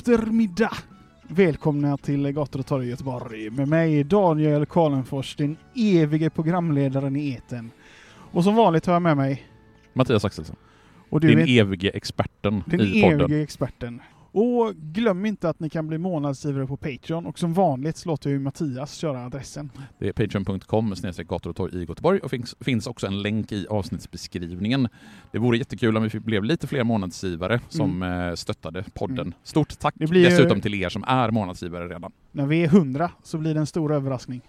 Eftermiddag! Välkomna till Gator och torg i Göteborg med mig Daniel Karlenfors, den evige programledaren i eten. Och som vanligt har jag med mig... Mattias Axelsson. Och du Din är evige experten den i podden. evige experten. Och glöm inte att ni kan bli månadsgivare på Patreon och som vanligt så låter jag Mattias köra adressen. Det är patreon.com gator och torg i Göteborg och finns, finns också en länk i avsnittsbeskrivningen. Det vore jättekul om vi blev lite fler månadsgivare som eh, stöttade podden. Mm. Stort tack blir ju- dessutom till er som är månadsgivare redan. När vi är 100 så blir det en stor överraskning.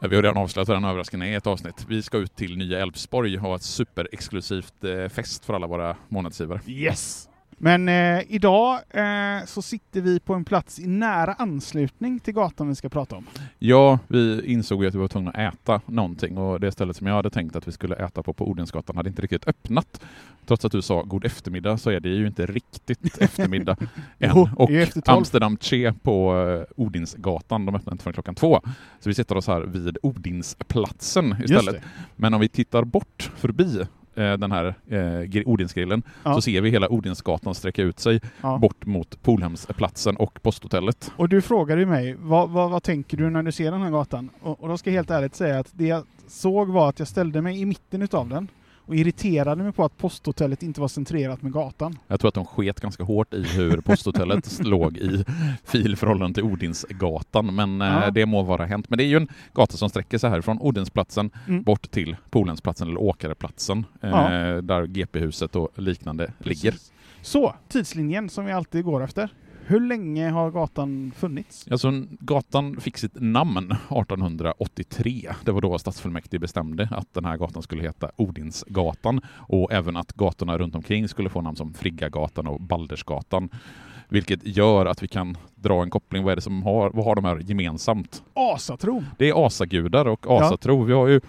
Vi har redan avslöjat vad den överraskningen är i ett avsnitt. Vi ska ut till Nya Älvsborg och ha ett superexklusivt eh, fest för alla våra månadsgivare. Yes! Men eh, idag eh, så sitter vi på en plats i nära anslutning till gatan vi ska prata om. Ja, vi insåg ju att vi var tvungna att äta någonting och det stället som jag hade tänkt att vi skulle äta på på Odensgatan hade inte riktigt öppnat. Trots att du sa god eftermiddag så är det ju inte riktigt eftermiddag än. Jo, och. Amsterdam Che på eh, Odinsgatan, de öppnar inte förrän klockan två. Så vi sitter oss här vid Odinsplatsen istället. Men om vi tittar bort förbi den här eh, gr- Odinsgrillen Ja. så ser vi hela Odinsgatan sträcka ut sig Ja. bort mot Polhemsplatsen och posthotellet. Och du frågade ju mig, vad, vad, vad tänker du när du ser den här gatan? Och, och då ska jag helt ärligt säga att det jag såg var att jag ställde mig i mitten utav den och irriterade mig på att posthotellet inte var centrerat med gatan. Jag tror att de sket ganska hårt i hur posthotellet låg i fil förhållande till Odinsgatan, men eh, Ja. det må vara hänt. Men det är ju en gata som sträcker sig här från Odinsplatsen Mm. bort till Polensplatsen eller Åkareplatsen, eh, Ja. där GP-huset och liknande ligger. Precis. Så, tidslinjen som vi alltid går efter. Hur länge har gatan funnits? Alltså, gatan fick sitt namn 1883. Det var då stadsfullmäktige bestämde att den här gatan skulle heta Odinsgatan och även att gatorna runt omkring skulle få namn som Friggagatan och Baldersgatan. Vilket gör att vi kan dra en koppling. Vad är det som har, vad har de här gemensamt? Asatron! Det är asagudar och asatro. Vi har ju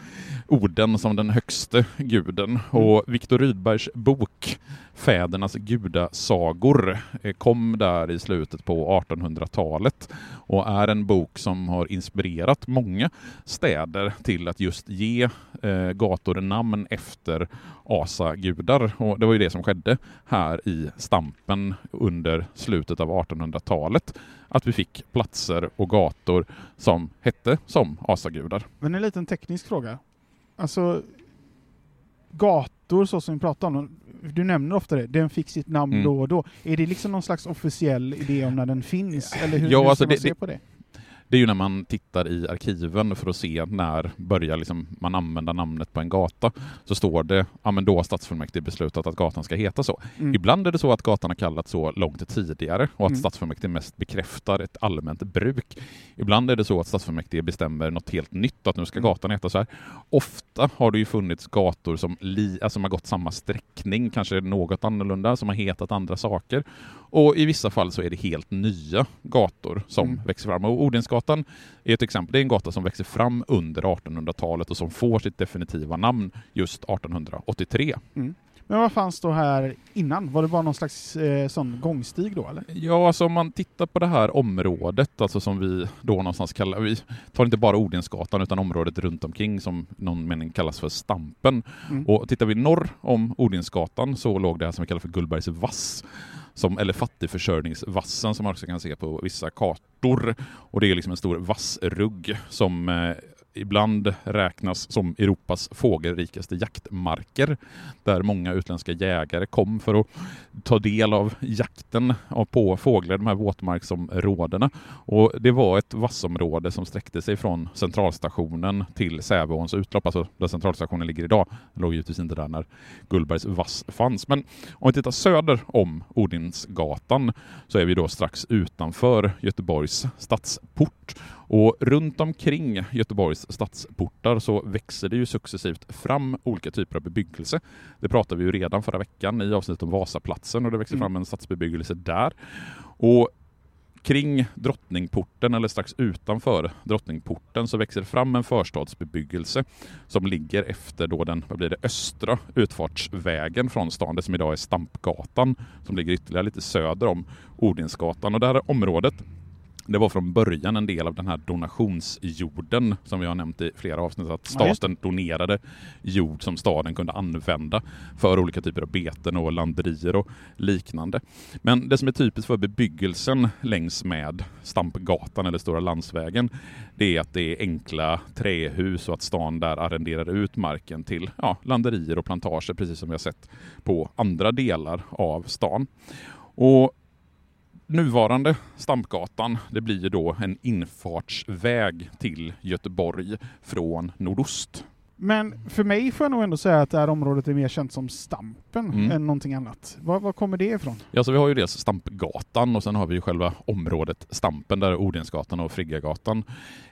Oden som den högste guden och Viktor Rydbergs bok Fädernas gudasagor eh, kom där i slutet på 1800-talet och är en bok som har inspirerat många städer till att just ge eh, gator namn efter asagudar. Och det var ju det som skedde här i Stampen under slutet av 1800-talet. Att vi fick platser och gator som hette som asagudar. Men en liten teknisk fråga. Alltså, gator så som vi pratar om, du nämner ofta det, den fick sitt namn Mm. då och då. Är det liksom någon slags officiell idé om när den finns? Eller hur, Ja, hur alltså ska man det- se det- på det? Det är ju när man tittar i arkiven för att se när börjar liksom man använda namnet på en gata. Så står det, ja men då har stadsfullmäktige beslutat att gatan ska heta så. Mm. Ibland är det så att gatan har kallats så långt tidigare och att Mm. stadsfullmäktige mest bekräftar ett allmänt bruk. Ibland är det så att stadsfullmäktige bestämmer något helt nytt, att nu ska Mm. gatan heta så här. Ofta har det ju funnits gator som, li, alltså som har gått samma sträckning, kanske något annorlunda, som har hetat andra saker. Och i vissa fall så är det helt nya gator som Mm. växer fram. Och Odensgatan är ett exempel. Det är en gata som växer fram under 1800-talet och som får sitt definitiva namn just 1883. Men vad fanns då här innan? Var det bara någon slags eh, sån gångstig då eller? Ja, alltså om man tittar på det här området, alltså som vi då någonstans kallar, vi tar inte bara Odensgatan utan området runt omkring som någon mening kallas för Stampen. Mm. Och tittar vi norr om Odensgatan så låg det här som vi kallar för Gullbergs vass, som, eller fattigförsörjningsvassen som man också kan se på vissa kartor. Och det är liksom en stor vassrugg som eh, ibland räknas som Europas fågelrikaste jaktmarker, där många utländska jägare kom för att ta del av jakten på fåglar, de här våtmarksområdena. Och det var ett vassområde som sträckte sig från centralstationen till Säveåns utlopp, alltså där centralstationen ligger idag. Den låg givetvis inte där när Gullbergs vass fanns. Men om vi tittar söder om Odinsgatan så är vi då strax utanför Göteborgs stadsport. Och runt omkring Göteborgs stadsportar så växer det ju successivt fram olika typer av bebyggelse. Det pratade vi ju redan förra veckan i avsnittet om Vasaplatsen och det växer mm. fram en stadsbebyggelse där. Och kring Drottningporten eller strax utanför Drottningporten så växer det fram en förstadsbebyggelse som ligger efter då den vad blir det, östra utfartsvägen från stan, det som idag är Stampgatan, som ligger ytterligare lite söder om Odinsgatan. Och det här området det var från början en del av den här donationsjorden som vi har nämnt i flera avsnitt, att staten donerade jord som staden kunde använda för olika typer av beten och landerier och liknande. Men det som är typiskt för bebyggelsen längs med Stampgatan eller Stora landsvägen, det är att det är enkla trähus och att stan där arrenderar ut marken till ja, landerier och plantager, precis som vi har sett på andra delar av stan. Och nuvarande Stampgatan, det blir då en infartsväg till Göteborg från nordost. Men för mig får jag nog ändå säga att det här området är mer känt som Stampen mm. än någonting annat. Var, var, kommer det ifrån? Ja, så vi har ju dels Stampgatan och sen har vi ju själva området Stampen där Odensgatan och Friggagatan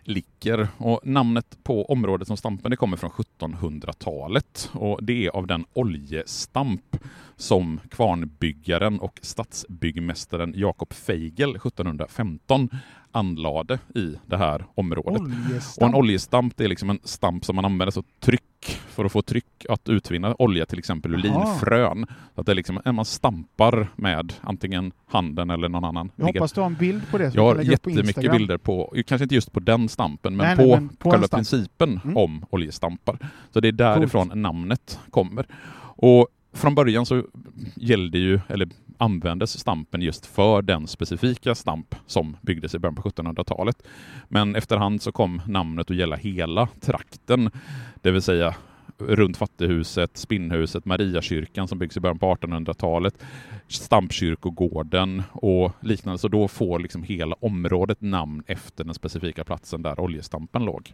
ligger. Och namnet på området som Stampen det kommer från 1700-talet och det är av den oljestamp som kvarnbyggaren och stadsbyggmästaren Jakob Feigel 1715 anlade i det här området. Oljestamp. Och en oljestamp är liksom en stamp som man använder som tryck för att få tryck att utvinna olja till exempel ur linfrön. Så att det är liksom, man stampar med antingen handen eller någon annan. Jag hoppas du har en bild på det. Jag har jättemycket bilder på, kanske inte just på den stampen, men nej, på, nej, men på själva principen mm. om oljestampar. Så det är därifrån Coolt. namnet kommer. Och från början så gällde ju, eller användes stampen just för den specifika stamp som byggdes i början på 1700-talet. Men efterhand så kom namnet att gälla hela trakten, det vill säga runt Fattighuset, Spinnhuset, Mariakyrkan som byggs i början på 1800-talet, Stampkyrkogården och liknande. Så då får liksom hela området namn efter den specifika platsen där oljestampen låg.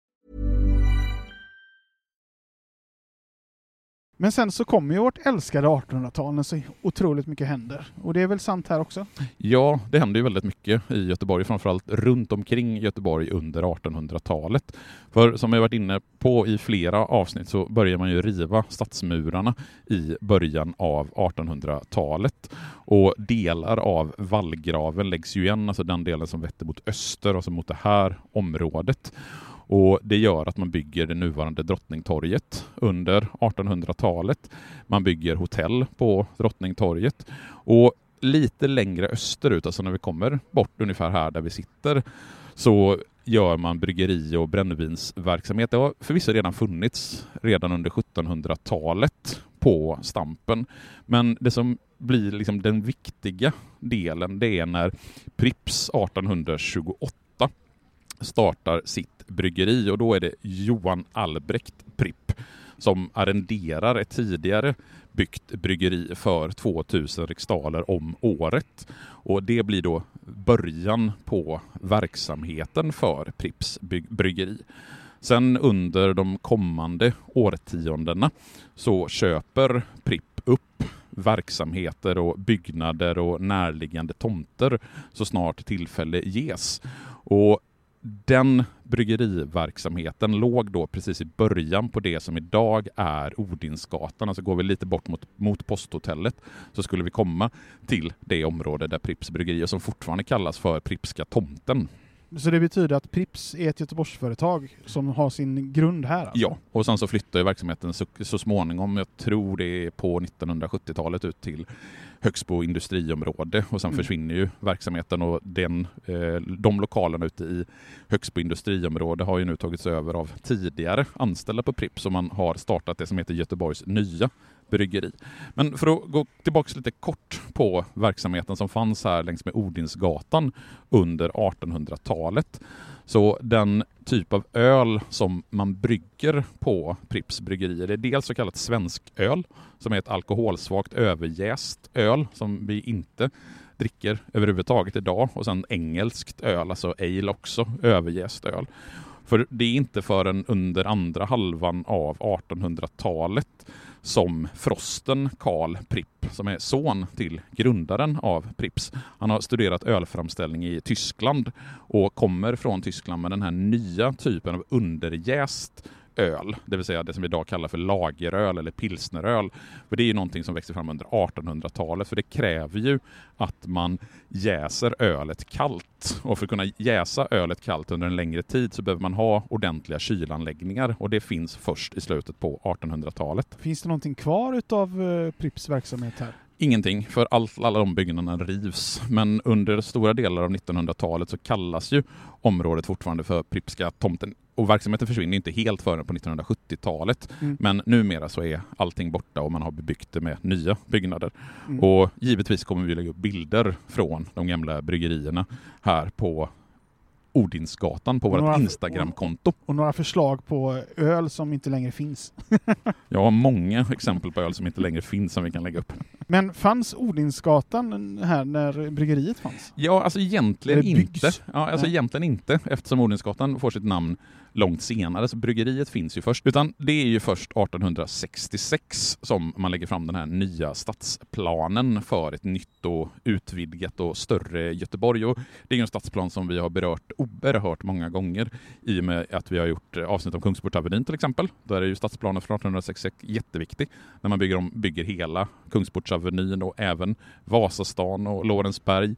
Men sen så kommer ju vårt älskade 1800-tal när så otroligt mycket händer. Och det är väl sant här också? Ja, det händer ju väldigt mycket i Göteborg, framförallt runt omkring Göteborg under 1800-talet. För som jag varit inne på i flera avsnitt så börjar man ju riva stadsmurarna i början av 1800-talet. Och delar av vallgraven läggs ju igen, alltså den delen som vetter mot öster, alltså mot det här området. Och Det gör att man bygger det nuvarande Drottningtorget under 1800-talet. Man bygger hotell på Drottningtorget. Och lite längre österut, alltså när vi kommer bort ungefär här där vi sitter, så gör man bryggeri och brännvinsverksamhet. Det har förvisso redan funnits redan under 1700-talet på Stampen. Men det som blir liksom den viktiga delen, det är när Prips 1828 startar sitt bryggeri och då är det Johan Albrecht Pripp som arrenderar ett tidigare byggt bryggeri för 2000 riksdaler om året. Och det blir då början på verksamheten för Pripps bryggeri. Sen under de kommande årtiondena så köper Pripp upp verksamheter och byggnader och närliggande tomter så snart tillfälle ges. Och den bryggeriverksamheten låg då precis i början på det som idag är Odinsgatan. Alltså går vi lite bort mot, mot posthotellet så skulle vi komma till det område där Pripps bryggeri, som fortfarande kallas för Prippska tomten. Så det betyder att Prips är ett Göteborgsföretag som har sin grund här? Alltså? Ja, och sen så flyttar verksamheten så, så småningom, jag tror det är på 1970-talet, ut till Högsbo industriområde och sen mm. försvinner ju verksamheten och den, eh, de lokalerna ute i Högsbo industriområde har ju nu tagits över av tidigare anställda på Pripp så man har startat det som heter Göteborgs nya bryggeri. Men för att gå tillbaka lite kort på verksamheten som fanns här längs med Odinsgatan under 1800-talet. Så den typ av öl som man brygger på Pripps bryggerier är dels så kallat svensköl, som är ett alkoholsvagt överjäst öl som vi inte dricker överhuvudtaget idag. Och sen engelskt öl, alltså ale också, överjäst öl. För det är inte förrän under andra halvan av 1800-talet som Frosten Karl Pripp, som är son till grundaren av Pripps. Han har studerat ölframställning i Tyskland och kommer från Tyskland med den här nya typen av underjäst öl, det vill säga det som vi idag kallar för lageröl eller pilsneröl. För det är ju någonting som växte fram under 1800-talet, för det kräver ju att man jäser ölet kallt. Och för att kunna jäsa ölet kallt under en längre tid så behöver man ha ordentliga kylanläggningar och det finns först i slutet på 1800-talet. Finns det någonting kvar utav eh, Pripps verksamhet här? Ingenting, för all, alla de byggnaderna rivs. Men under stora delar av 1900-talet så kallas ju området fortfarande för Prippska tomten. Och verksamheten försvinner inte helt förrän på 1970-talet. Mm. Men numera så är allting borta och man har bebyggt det med nya byggnader. Mm. Och givetvis kommer vi lägga upp bilder från de gamla bryggerierna här på Odinsgatan på vårt Instagramkonto. Och, några förslag på öl som inte längre finns. Jag har många exempel på öl som inte längre finns som vi kan lägga upp. Men fanns Odinsgatan här när bryggeriet fanns? Ja, alltså egentligen inte. Ja, alltså egentligen inte, eftersom Odinsgatan får sitt namn långt senare, så bryggeriet finns ju först. Utan det är ju först 1866 som man lägger fram den här nya stadsplanen för ett nytt och utvidgat och större Göteborg. Och det är ju en stadsplan som vi har berört oerhört många gånger i och med att vi har gjort avsnitt om Kungsportsavenyn till exempel. Där är ju stadsplanen från 1866 jätteviktig när man bygger, om, bygger hela Kungsportsavenyn och även Vasastan och Lorensberg.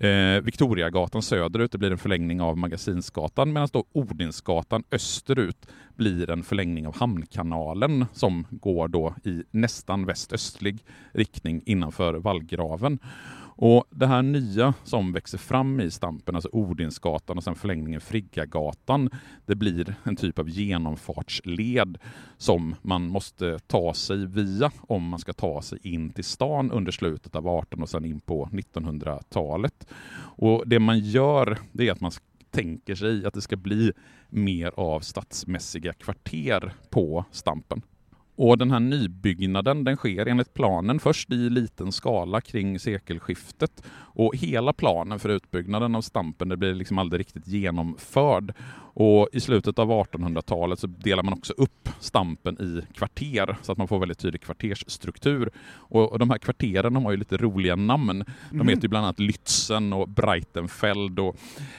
Eh, Victoriagatan söderut det blir en förlängning av Magasinsgatan medan då Odinsgatan österut blir en förlängning av Hamnkanalen som går då i nästan västöstlig riktning innanför vallgraven. Och det här nya som växer fram i Stampen, alltså Odinsgatan och sen förlängningen Friggagatan, det blir en typ av genomfartsled som man måste ta sig via om man ska ta sig in till stan under slutet av 18 och sen in på 1900-talet. Och det man gör, det är att man tänker sig att det ska bli mer av stadsmässiga kvarter på Stampen. Och den här nybyggnaden den sker enligt planen först i liten skala kring sekelskiftet och hela planen för utbyggnaden av Stampen det blir liksom aldrig riktigt genomförd. Och I slutet av 1800-talet så delar man också upp Stampen i kvarter så att man får väldigt tydlig kvartersstruktur. Och, och de här kvarteren de har ju lite roliga namn. De mm. heter ju bland annat Lützen och Breitenfeld och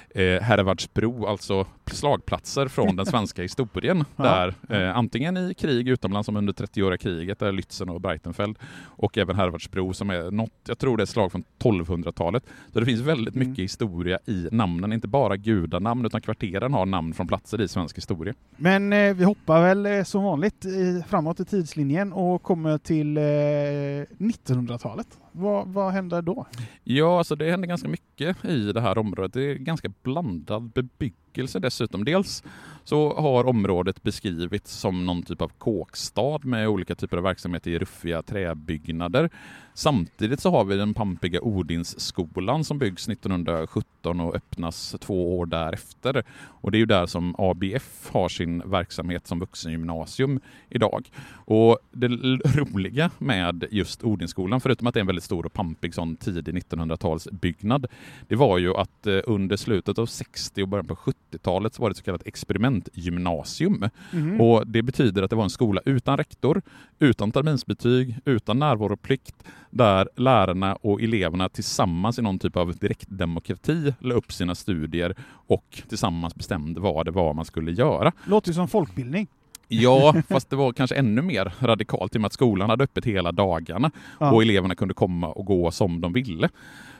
eh, Herrevardsbro, alltså slagplatser från den svenska historien. Där eh, antingen i krig utomlands som under 30-åriga kriget, där Lützen och Breitenfeld och även Herrevardsbro som är något, jag tror det är slag från 1200-talet. Så det finns väldigt mm. mycket historia i namnen, inte bara gudanamn utan kvarteren har namn från platser i svensk historia. Men eh, vi hoppar väl eh, som vanligt i, framåt i tidslinjen och kommer till eh, 1900-talet. Vad, vad händer då? Ja, alltså det händer ganska mycket i det här området. Det är ganska blandad bebyggelse dessutom. Dels så har området beskrivits som någon typ av kåkstad med olika typer av verksamheter i ruffiga träbyggnader. Samtidigt så har vi den pampiga Odinsskolan som byggs 1917 och öppnas två år därefter. Och det är ju där som ABF har sin verksamhet som vuxengymnasium idag. Och det roliga med just Odinsskolan, förutom att det är en väldigt väldigt stor och pampig sån tidig 1900-talsbyggnad, det var ju att eh, under slutet av 60 och början på 70-talet så var det ett så kallat experimentgymnasium. Mhm. Och det betyder att det var en skola utan rektor, utan terminsbetyg, utan närvaroplikt, där lärarna och eleverna tillsammans i någon typ av direktdemokrati la upp sina studier och tillsammans bestämde vad det var man skulle göra. Låter som folkbildning. Ja, fast det var kanske ännu mer radikalt i och med att skolan hade öppet hela dagarna Ja. och eleverna kunde komma och gå som de ville.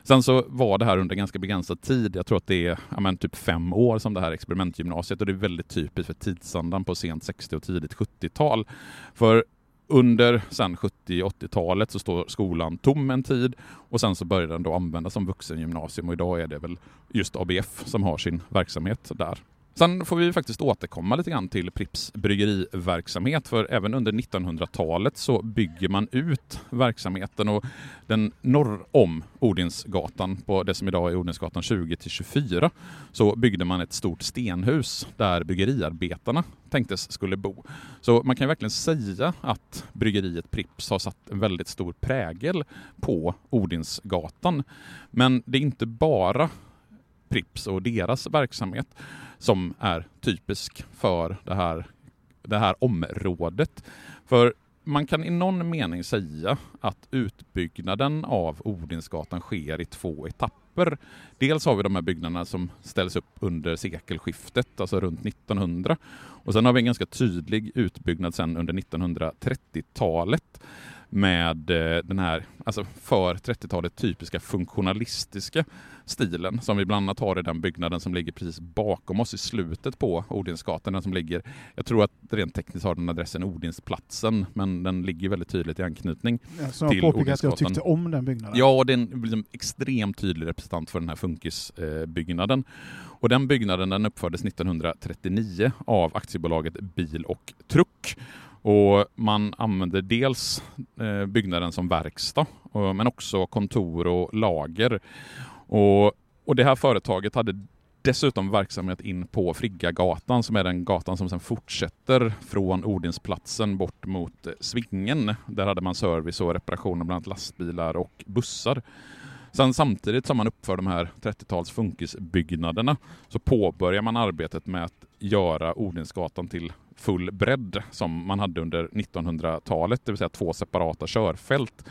Sen så var det här under ganska begränsad tid. Jag tror att det är ja, men, typ fem år som det här experimentgymnasiet och det är väldigt typiskt för tidsandan på sent 60 och tidigt 70-tal. För under sen 70-80-talet så står skolan tom en tid och sen så börjar den då användas som vuxengymnasium och idag är det väl just ABF som har sin verksamhet där. Sen får vi faktiskt återkomma lite grann till Pripps bryggeriverksamhet för även under 1900-talet så bygger man ut verksamheten och den norr om Odinsgatan på det som idag är Odinsgatan 20 till 24 så byggde man ett stort stenhus där bryggeriarbetarna tänktes skulle bo. Så man kan verkligen säga att bryggeriet Pripps har satt en väldigt stor prägel på Odinsgatan. Men det är inte bara Pripps och deras verksamhet som är typisk för det här, det här området. För man kan i någon mening säga att utbyggnaden av Odinsgatan sker i två etapper. Dels har vi de här byggnaderna som ställs upp under sekelskiftet, alltså runt 1900. Och sen har vi en ganska tydlig utbyggnad sen under 1930-talet med eh, den här, alltså för 30-talet typiska funktionalistiska stilen som vi bland annat har i den byggnaden som ligger precis bakom oss i slutet på Odinsgatan. Den som ligger, jag tror att rent tekniskt har den adressen Odinsplatsen, men den ligger väldigt tydligt i anknytning. Ja, Som jag Till påpekade att jag tyckte om den byggnaden. Ja, och det är en liksom, extremt tydlig representant för den här funkisbyggnaden. Och den byggnaden den uppfördes 1939 av aktiebolaget Bil och Truck. Och man använder dels eh, byggnaden som verkstad, men också kontor och lager. Och, och det här företaget hade dessutom verksamhet in på Friggagatan som är den gatan som sedan fortsätter från Odinsplatsen bort mot eh, Svingen. Där hade man service och reparationer bland annat lastbilar och bussar. Sen samtidigt som man uppför de här 30-tals funkisbyggnaderna så påbörjar man arbetet med att göra Odinsgatan till full bredd som man hade under 1900-talet, det vill säga två separata körfält.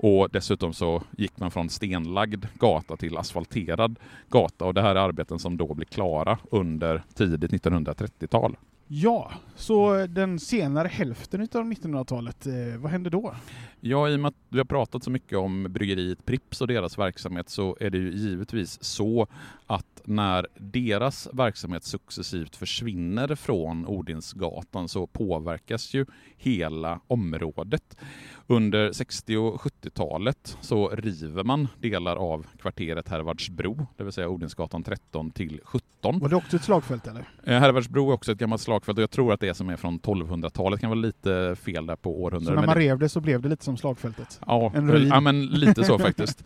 Och dessutom så gick man från stenlagd gata till asfalterad gata och det här är arbeten som då blir klara under tidigt 1930-tal. Ja, så den senare hälften av 1900-talet, eh, vad hände då? Ja, i och med att vi har pratat så mycket om bryggeriet Pripps och deras verksamhet så är det ju givetvis så att när deras verksamhet successivt försvinner från Odinsgatan så påverkas ju hela området. Under 60 och 70-talet så river man delar av kvarteret Hervardsbro, det vill säga Odinsgatan 13 till 17. Var det också ett slagfält eller? Eh, Hervardsbro är också ett gammalt slagfält och jag tror att det som är från 1200-talet kan vara lite fel där på Så århundradet. när men man rev det så blev det lite som slagfältet? Ja, En ruin. ja men lite så faktiskt.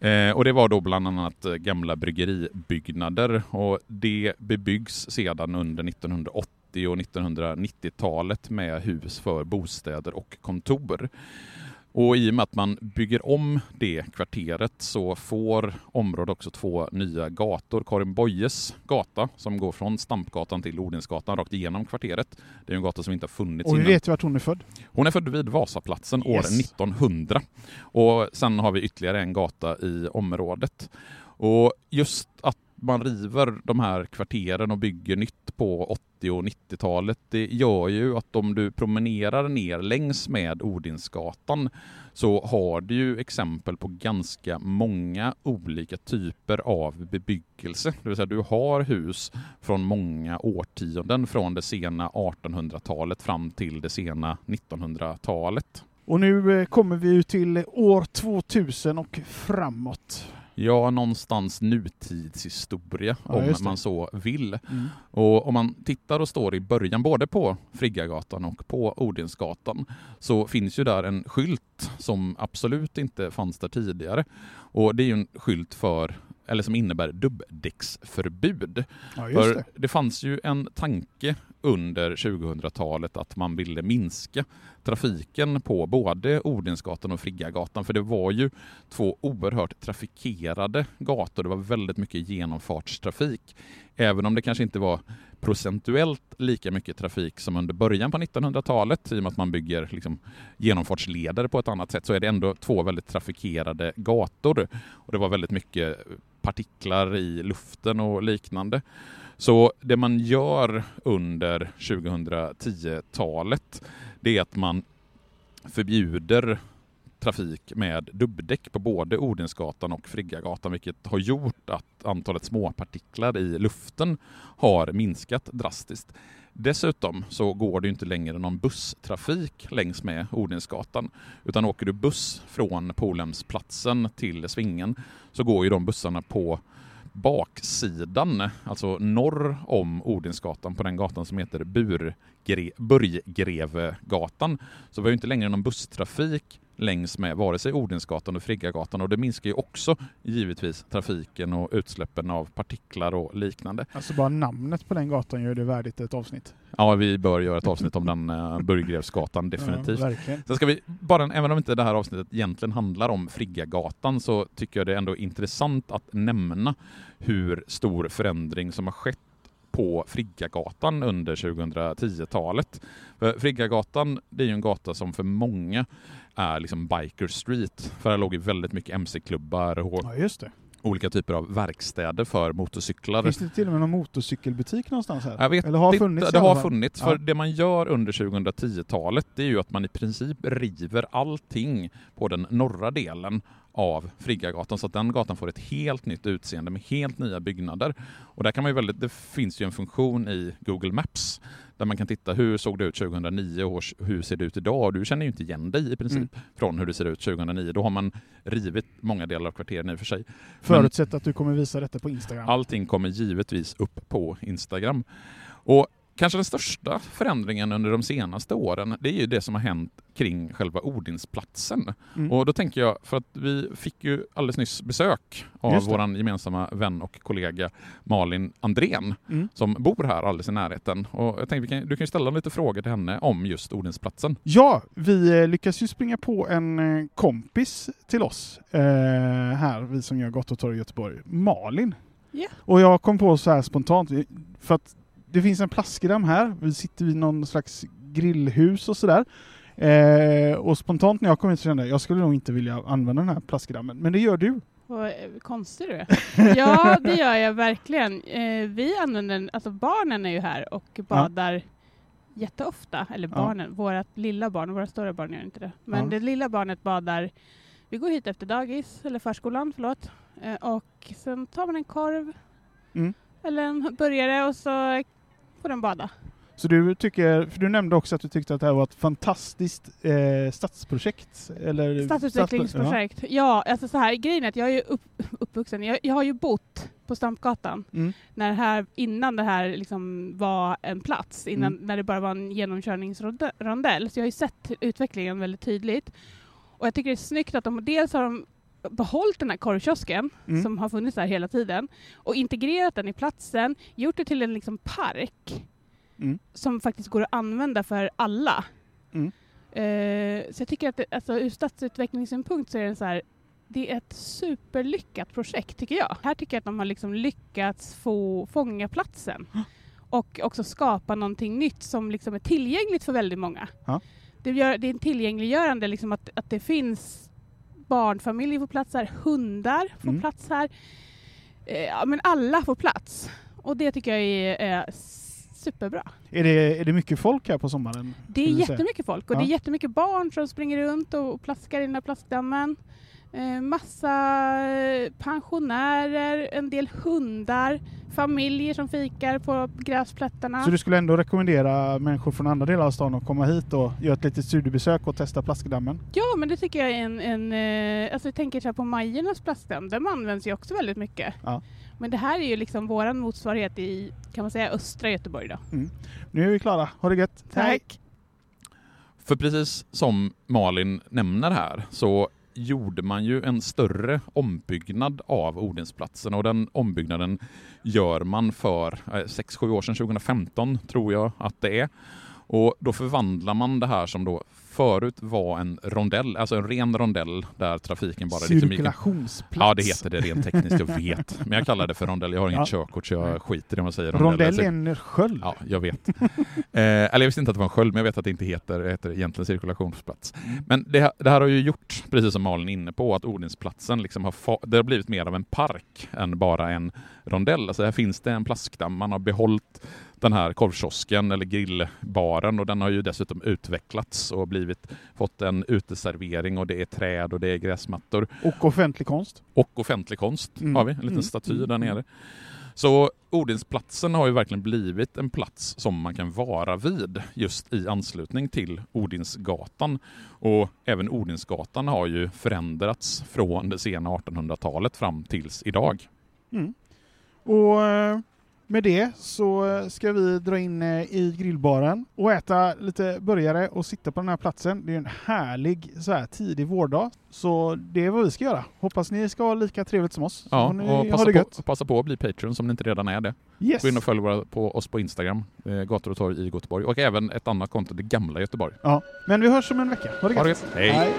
Eh, och det var då bland annat gamla bryggeribyggnader och det bebyggs sedan under 1980 och 1990-talet med hus för bostäder och kontor. Och i och med att man bygger om det kvarteret så får området också två nya gator. Karin Boyes gata som går från Stampgatan till Odinsgatan rakt igenom kvarteret. Det är en gata som inte har funnits Och vi innan. vet ju vart hon är född. Hon är född vid Vasaplatsen år Yes. 1900. Och sen har vi ytterligare en gata i området. Och just att man river de här kvarteren och bygger nytt på 80 och 90-talet, det gör ju att om du promenerar ner längs med Odinsgatan så har du ju exempel på ganska många olika typer av bebyggelse. Det vill säga du har hus från många årtionden, från det sena 1800-talet fram till det sena 1900-talet. Och nu eh, kommer vi ju till år 2000 och framåt. Ja, någonstans nutidshistoria Ja, om det. man så vill. Mm. Och om man tittar och står i början både på Friggagatan och på Odinsgatan så finns ju där en skylt som absolut inte fanns där tidigare. Och det är ju en skylt för eller som innebär dubbdäcksförbud. Ja, just För det. det fanns ju en tanke under 2000-talet att man ville minska trafiken på både Odensgatan och Friggagatan, för det var ju två oerhört trafikerade gator. Det var väldigt mycket genomfartstrafik. Även om det kanske inte var procentuellt lika mycket trafik som under början på 1900-talet, i och med att man bygger liksom genomfartsleder på ett annat sätt, så är det ändå två väldigt trafikerade gator. Och det var väldigt mycket partiklar i luften och liknande. Så det man gör under 2010-talet, det är att man förbjuder trafik med dubbdäck på både Odensgatan och Friggagatan, vilket har gjort att antalet småpartiklar i luften har minskat drastiskt. Dessutom så går det inte längre någon busstrafik längs med Odensgatan, utan åker du buss från Polhemsplatsen till Svingen så går ju de bussarna på baksidan, alltså norr om Odinsgatan, på den gatan som heter Burgre Burggrevegatan. Så vi har inte längre någon busstrafik längs med vare sig Odensgatan och Friggagatan och det minskar ju också givetvis trafiken och utsläppen av partiklar och liknande. Alltså bara namnet på den gatan gör det värdigt ett avsnitt. Ja, vi bör göra ett avsnitt om den uh, Burggrevsgatan definitivt. Ja, verkligen. Sen ska vi, bara, även om inte det här avsnittet egentligen handlar om Friggagatan så tycker jag det är ändå intressant att nämna hur stor förändring som har skett på Friggagatan under 2010-talet. För Friggagatan, det är ju en gata som för många är liksom Biker Street. För här låg ju väldigt mycket MC-klubbar och Ja, just det. olika typer av verkstäder för motorcyklar. Finns det till och med någon motorcykelbutik någonstans här? Jag vet Eller har inte, funnits det har funnits. Ja. För det man gör under 2010-talet det är ju att man i princip river allting på den norra delen av Friggagatan så att den gatan får ett helt nytt utseende med helt nya byggnader. Och där kan man ju väldigt, det finns ju en funktion i Google Maps där man kan titta hur såg det ut 2009 och hur ser det ut idag? Du känner ju inte igen dig i princip Mm. från hur det ser ut 2009. Då har man rivit många delar av kvarteren i och för sig. Förutsatt att du kommer visa detta på Instagram. Allting kommer givetvis upp på Instagram. Och kanske den största förändringen under de senaste åren, det är ju det som har hänt kring själva Odinsplatsen. Mm. Och då tänker jag, för att vi fick ju alldeles nyss besök av vår gemensamma vän och kollega Malin Andrén, Mm. som bor här alldeles i närheten. Och jag tänkte, du kan ju ställa lite frågor till henne om just Odinsplatsen. Ja, vi eh, lyckas ju springa på en eh, kompis till oss eh, här, vi som gör Gottotorg i Göteborg, Malin. Ja. Och jag kom på så här spontant, för att det finns en plastgram här, vi sitter vid någon slags grillhus och sådär. Eh, och spontant när jag kom hit så kände jag, jag skulle nog inte vilja använda den här plastgrammen, men det gör du. Vad eh, konstig du är. Ja, det gör jag verkligen. Eh, vi använder den, alltså barnen är ju här och badar jätteofta. Eller Ja. barnen, vårt lilla barn, våra stora barn gör inte det. Men Ja. det lilla barnet badar, vi går hit efter dagis, eller förskolan, förlåt. Eh, och sen tar man en korv, Mm. eller en burgare och så får den bada. Så du tycker, för du nämnde också att du tyckte att det här var ett fantastiskt eh, stadsprojekt? Eller Stadsutvecklingsprojekt. Ja, alltså så här, grejen är att jag är ju upp, uppvuxen, jag, jag har ju bott på Stampgatan Mm. när det här, innan det här liksom var en plats, innan, Mm. när det bara var en genomkörningsrondell. Så jag har ju sett utvecklingen väldigt tydligt. Och jag tycker det är snyggt att de dels har de behållit den här korvkiosken Mm. som har funnits där hela tiden och integrerat den i platsen, gjort det till en liksom park Mm. som faktiskt går att använda för alla. Mm. Eh, så jag tycker att det, alltså, ur stadsutvecklingssynpunkt så är det så här, det är ett superlyckat projekt tycker jag. Här tycker jag att de har liksom lyckats få fånga platsen och också skapa någonting nytt som liksom är tillgängligt för väldigt många. Ja. Det, gör, det är en tillgängliggörande liksom att, att det finns barnfamiljer får plats här, hundar får Mm. plats här. Eh, ja, men alla får plats. Och det tycker jag är, superbra. Är det, är det mycket folk här på sommaren? Det är du säga? jättemycket folk och Ja. det är jättemycket barn som springer runt och plaskar i den här plastdammen. Eh, massa eh, pensionärer, en del hundar, familjer som fikar på gräsplättarna. Så du skulle ändå rekommendera människor från andra delar av stan att komma hit och göra ett litet studiebesök och testa plaskdammen? Ja, men det tycker jag är en... en eh, alltså jag tänker så här på Majornas plastdamm, den används ju också väldigt mycket. Ja. Men det här är ju liksom våran motsvarighet i, kan man säga, östra Göteborg då. Nu är vi klara. Ha det gött. Tack! För precis som Malin nämner här så gjorde man ju en större ombyggnad av Odensplatsen och den ombyggnaden gör man för eh, 6-7 år sedan, 2015 tror jag att det är. Och då förvandlar man det här som då förut var en rondell, alltså en ren rondell där trafiken bara... Cirkulationsplats. Ja, det heter det rent tekniskt, jag vet. Men jag kallar det för rondell. Jag har inget ja. körkort så jag skiter i om jag säger rondell. Rondell är en sköld. Ja, jag vet. eh, eller jag visste inte att det var en sköld, men jag vet att det inte heter, det heter egentligen cirkulationsplats. Mm. Men det, det, här har ju gjort, precis som Malin är inne på, att Odensplatsen liksom har, det har blivit mer av en park än bara en rondell. Alltså här finns det en plaskdamm, man har behållit den här korvkiosken eller grillbaren och den har ju dessutom utvecklats och blivit, fått en uteservering och det är träd och det är gräsmattor. Och offentlig konst. Och offentlig konst mm. har vi, en liten mm. staty mm. där nere. Så Odinsplatsen har ju verkligen blivit en plats som man kan vara vid just i anslutning till Odinsgatan. Och även Odinsgatan har ju förändrats från det sena 1800-talet fram tills idag. Mm. Och eh, med det så ska vi dra in eh, i grillbaren och äta lite burgare och sitta på den här platsen. Det är en härlig så här, tidig vårdag. Så det är vad vi ska göra. Hoppas ni ska ha lika trevligt som oss. Ja, och passa på, passa på att bli Patreon som ni inte redan är det. Yes. Gå in och följ på oss på Instagram, eh, Gator och torg i Göteborg och även ett annat konto, det gamla Göteborg. Ja, men vi hörs om en vecka. Ha det gött. Ha det gött. Hej. Hej.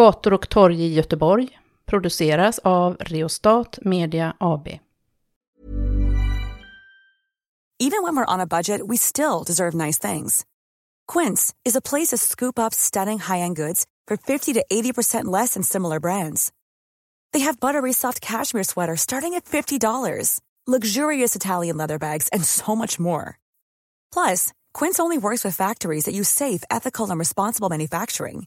Gator och torg i Göteborg produceras av Reostat Media AB. Even when we're on a budget we still deserve nice things. Quince is a place to scoop up stunning high-end goods for 50 to 80% less than similar brands. They have buttery soft cashmere sweaters starting at $50, luxurious Italian leather bags and so much more. Plus, Quince only works with factories that use safe, ethical and responsible manufacturing.